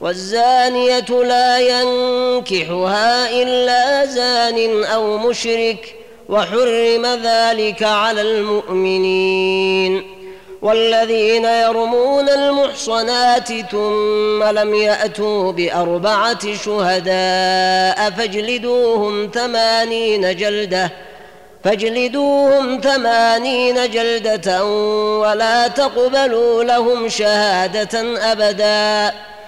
والزانية لا ينكحها إلا زان أو مشرك وحرم ذلك على المؤمنين. والذين يرمون المحصنات ثم لم يأتوا بأربعة شهداء فاجلدوهم ثمانين جلدة فاجلدوهم ثمانين جلدة ولا تقبلوا لهم شهادة أبداً.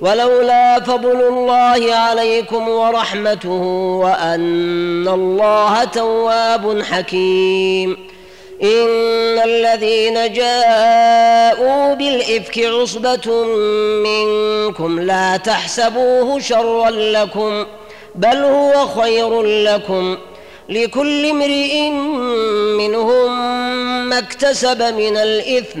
ولولا فضل الله عليكم ورحمته وأن الله تواب حكيم. إن الذين جاءوا بالإفك عصبة منكم لا تحسبوه شرا لكم بل هو خير لكم. لكل امرئ منهم ما اكتسب من الإثم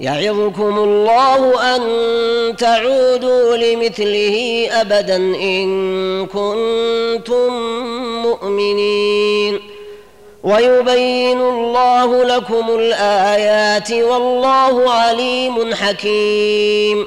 يعظكم الله أن تعودوا لمثله أبدا إن كنتم مؤمنين. ويبين الله لكم الآيات والله عليم حكيم.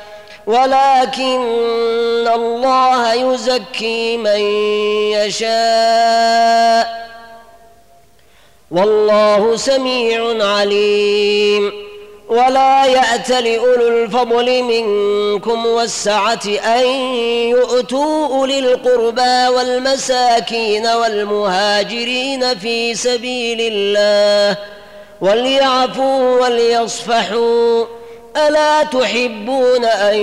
ولكن الله يزكي من يشاء. والله سميع عليم. ولا يأت لأولو الفضل منكم والسعة أن يؤتوا أولي القربى والمساكين والمهاجرين في سبيل الله. وليعفوا وليصفحوا. ألا تحبون أن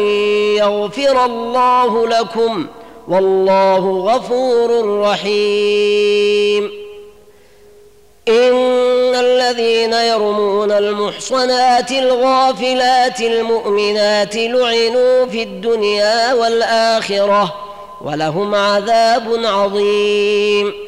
يغفر الله لكم والله غفور رحيم. إن الذين يرمون المحصنات الغافلات المؤمنات لعنوا في الدنيا والآخرة ولهم عذاب عظيم.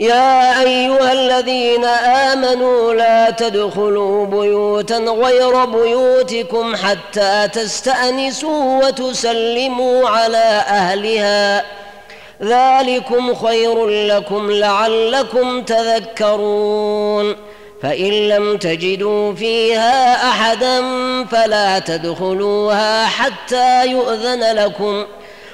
يا أيها الذين آمنوا لا تدخلوا بيوتا غير بيوتكم حتى تستأنسوا وتسلموا على أهلها. ذلكم خير لكم لعلكم تذكرون. فإن لم تجدوا فيها أحدا فلا تدخلوها حتى يؤذن لكم.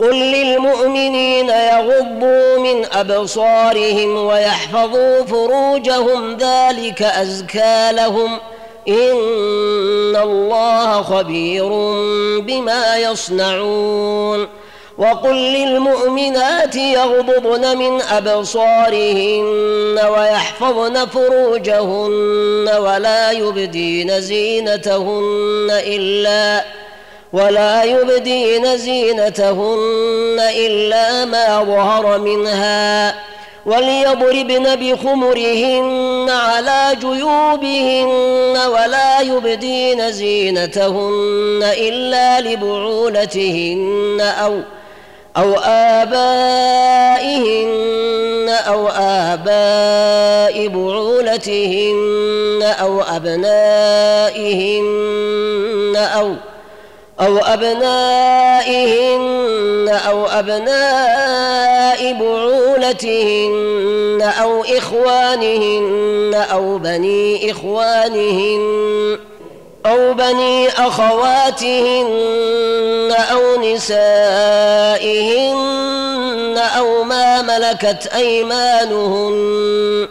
قل للمؤمنين يغضوا من أبصارهم ويحفظوا فروجهم ذلك أزكى لهم إن الله خبير بما يصنعون وقل للمؤمنات يغضضن من أبصارهن ويحفظن فروجهن ولا يبدين زينتهن إلا ولا يبدين زينتهن إلا ما ظهر منها وليضربن بخمرهن على جيوبهن ولا يبدين زينتهن إلا لبعولتهن أو أو آبائهن أو آباء بعولتهن أو أبنائهن أو أو أبنائهن أو أبناء بعولتهن أو إخوانهن أو بني إخوانهن أو بني أخواتهن أو نسائهن أو ما ملكت أيمانهن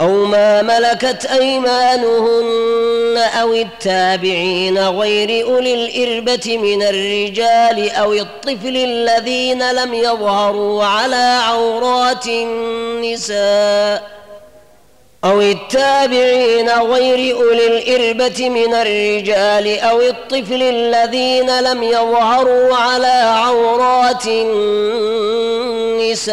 أو ما ملكت أيمانهن أو التابعين غير أولي الإربة من الرجال أو الطفل الذين لم يظهروا على عورات النساء أو التابعين غير أولي الإربة من الرجال أو الطفل الذين لم يظهروا على عورات النساء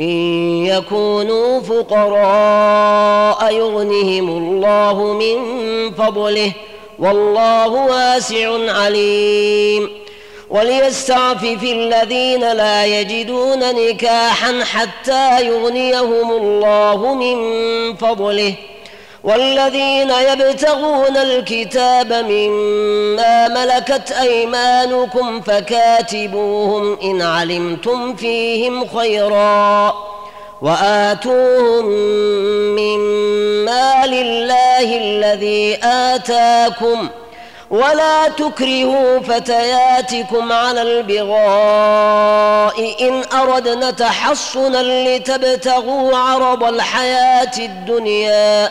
إن يكونوا فقراء يغنهم الله من فضله والله واسع عليم. وليستعفف الذين لا يجدون نكاحا حتى يغنيهم الله من فضله. والذين يبتغون الكتاب مما ملكت أيمانكم فكاتبوهم إن علمتم فيهم خيرا وآتوهم مما لله الذي آتاكم ولا تكرهوا فتياتكم على البغاء إن أردنا تحصنا لتبتغوا عرض الحياة الدنيا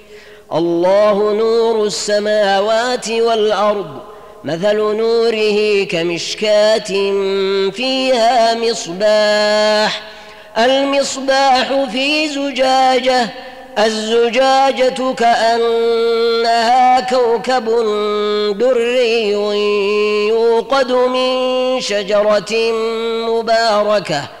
الله نور السماوات والأرض مثل نوره كمشكاة فيها مصباح. المصباح في زجاجة الزجاجة كأنها كوكب دري يوقد من شجرة مباركة.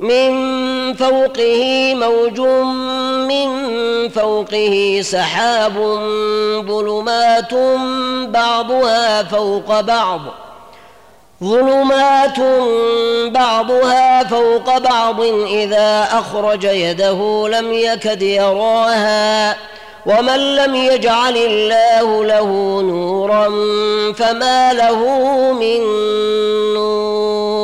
من فوقه موج من فوقه سحاب ظلمات بعضها فوق بعض. ظلمات بعضها فوق بعض. إذا أخرج يده لم يكد يراها. ومن لم يجعل الله له نورا فما له من نور.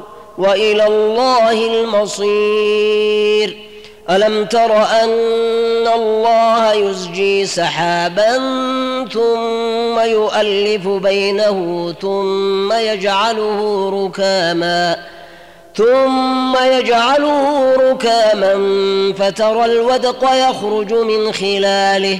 وإلى الله المصير. ألم تر أن الله يزجي سحابا ثم يؤلف بينه ثم يجعله ركاما ثم يجعله ركاما فترى الودق يخرج من خلاله.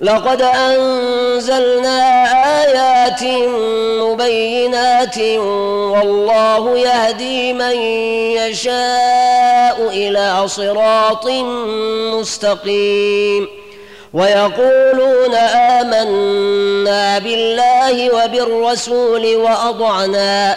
لقد أنزلنا آيات مبينات والله يهدي من يشاء إلى صراط مستقيم ويقولون آمنا بالله وبالرسول وأضعنا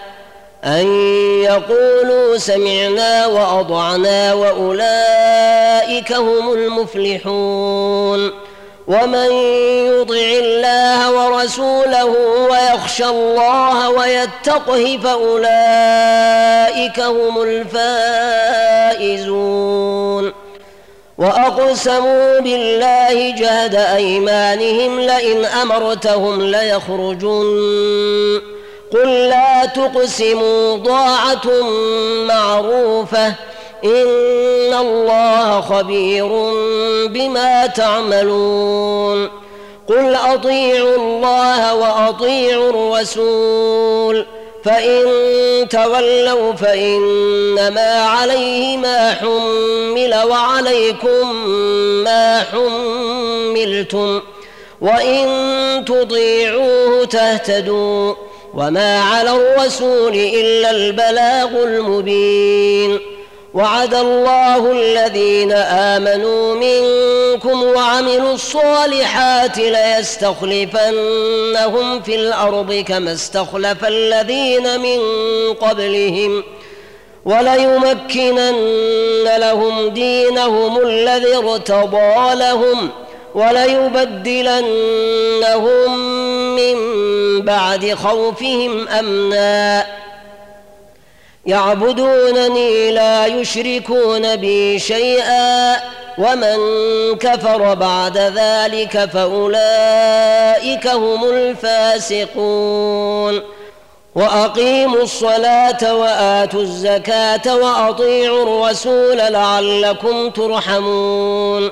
أن يقولوا سمعنا وأطعنا وأولئك هم المفلحون ومن يطع الله ورسوله ويخشى الله ويتقه فأولئك هم الفائزون وأقسموا بالله جهد أيمانهم لئن أمرتهم ليخرجن قل لا تقسموا ضاعة معروفة إن الله خبير بما تعملون قل أطيعوا الله وأطيعوا الرسول فإن تولوا فإنما عليه ما حمل وعليكم ما حملتم وإن تطيعوه تهتدوا وما على الرسول الا البلاغ المبين وعد الله الذين امنوا منكم وعملوا الصالحات ليستخلفنهم في الأرض كما استخلف الذين من قبلهم وليمكنن لهم دينهم الذي ارتضى لهم وليبدلنهم من بعد خوفهم أمنا. يعبدونني لا يشركون بي شيئا ومن كفر بعد ذلك فأولئك هم الفاسقون. وأقيموا الصلاة وآتوا الزكاة وأطيعوا الرسول لعلكم ترحمون.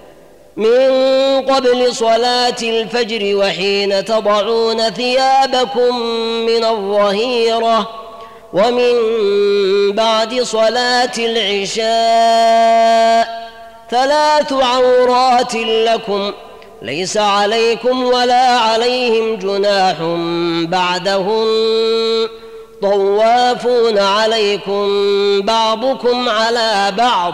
من قبل صلاة الفجر وحين تضعون ثيابكم من الظهيرة ومن بعد صلاة العشاء ثلاث عورات لكم ليس عليكم ولا عليهم جناح بعدهن. طوافون عليكم بعضكم على بعض.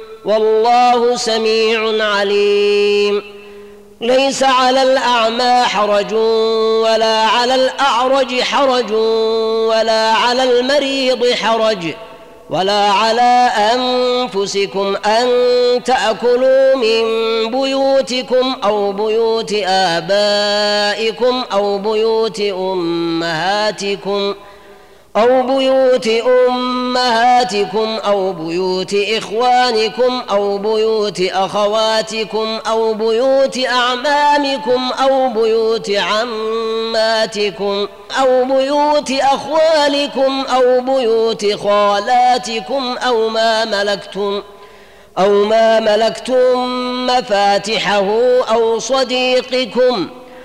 والله سميع عليم. ليس على الأعمى حرج ولا على الأعرج حرج ولا على المريض حرج ولا على أنفسكم أن تأكلوا من بيوتكم أو بيوت آبائكم أو بيوت أمهاتكم أو بيوت أمهاتكم أو بيوت إخوانكم أو بيوت أخواتكم أو بيوت أعمامكم أو بيوت عماتكم أو بيوت أخوالكم أو بيوت خالاتكم أو ما ملكتم أو ما ملكتم مفاتحه أو صديقكم ۖ